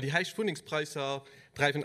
die Heichwohningspreise treiben